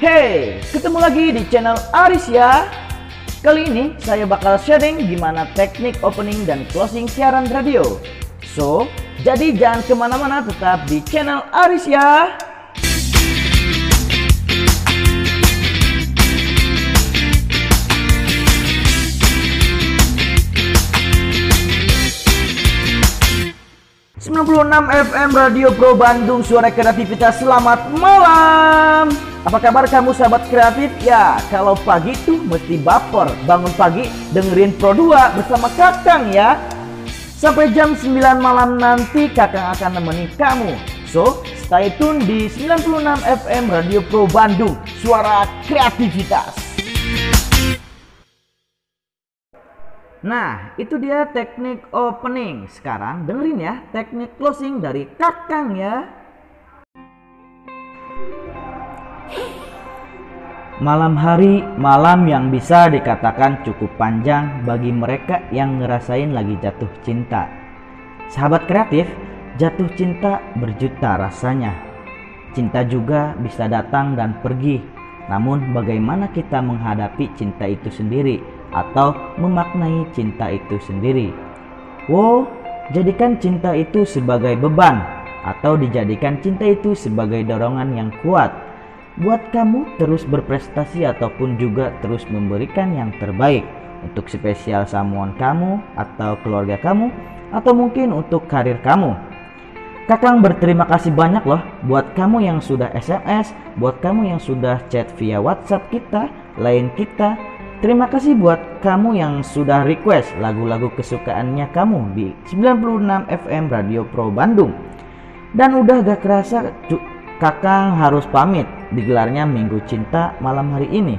Hey, ketemu lagi di channel Aris ya. Kali ini saya bakal sharing gimana teknik opening dan closing siaran radio. So, jadi jangan ke mana-mana tetap di channel Aris ya. ...96 FM Radio Pro Bandung Suara Kreativitas. Selamat malam. Apa kabar kamu sahabat kreatif? Ya kalau pagi tuh mesti baper. Bangun pagi dengerin Pro 2 bersama Kakang ya. Sampai jam 9 malam nanti Kakang akan nemenin kamu. So stay tune di 96 FM Radio Pro Bandung. Suara Kreativitas Nah, itu dia teknik opening. Sekarang dengerin ya teknik closing dari Kakang ya. Malam hari, malam yang bisa dikatakan cukup panjang bagi mereka yang ngerasain lagi jatuh cinta. Sahabat kreatif, jatuh cinta berjuta rasanya. Cinta juga bisa datang dan pergi. Namun bagaimana kita menghadapi cinta itu sendiri? Atau memaknai cinta itu sendiri. Wow, jadikan cinta itu sebagai beban atau dijadikan cinta itu sebagai dorongan yang kuat buat kamu terus berprestasi ataupun juga terus memberikan yang terbaik untuk spesial samuan kamu atau keluarga kamu atau mungkin untuk karir kamu. Kakang berterima kasih banyak loh buat kamu yang sudah SMS, buat kamu yang sudah chat via WhatsApp kita, lain kita, Terima kasih buat kamu yang sudah request lagu-lagu kesukaannya kamu di 96 FM Radio Pro Bandung. Dan udah gak kerasa Kakang harus pamit digelarnya Minggu Cinta malam hari ini.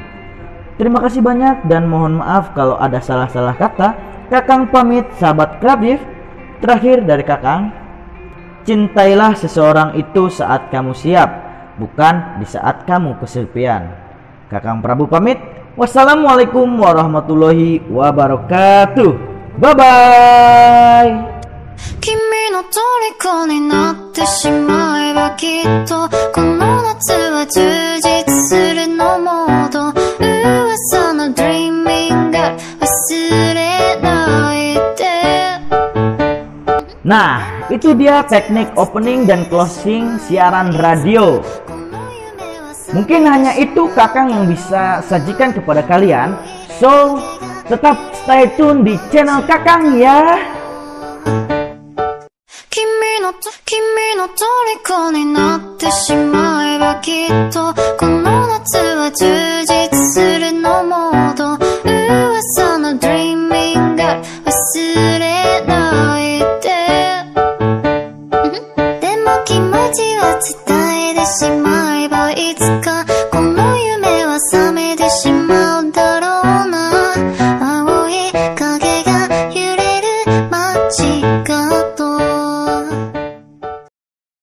Terima kasih banyak dan mohon maaf kalau ada salah-salah kata. Kakang pamit sahabat kreatif. Terakhir dari Kakang, cintailah seseorang itu saat kamu siap, bukan di saat kamu kesepian. Kakang Prabu pamit. Wassalamualaikum warahmatullahi wabarakatuh. Bye bye. 君の虜になってしまえばきっとこの夏は充実するのモード噂の Dreaming Girl 忘れないで Nah, itu dia teknik opening dan closing siaran radio. Mungkin hanya itu Kakang yang bisa sajikan kepada kalian. So, tetap stay tune di channel Kakang ya. 君 It's. go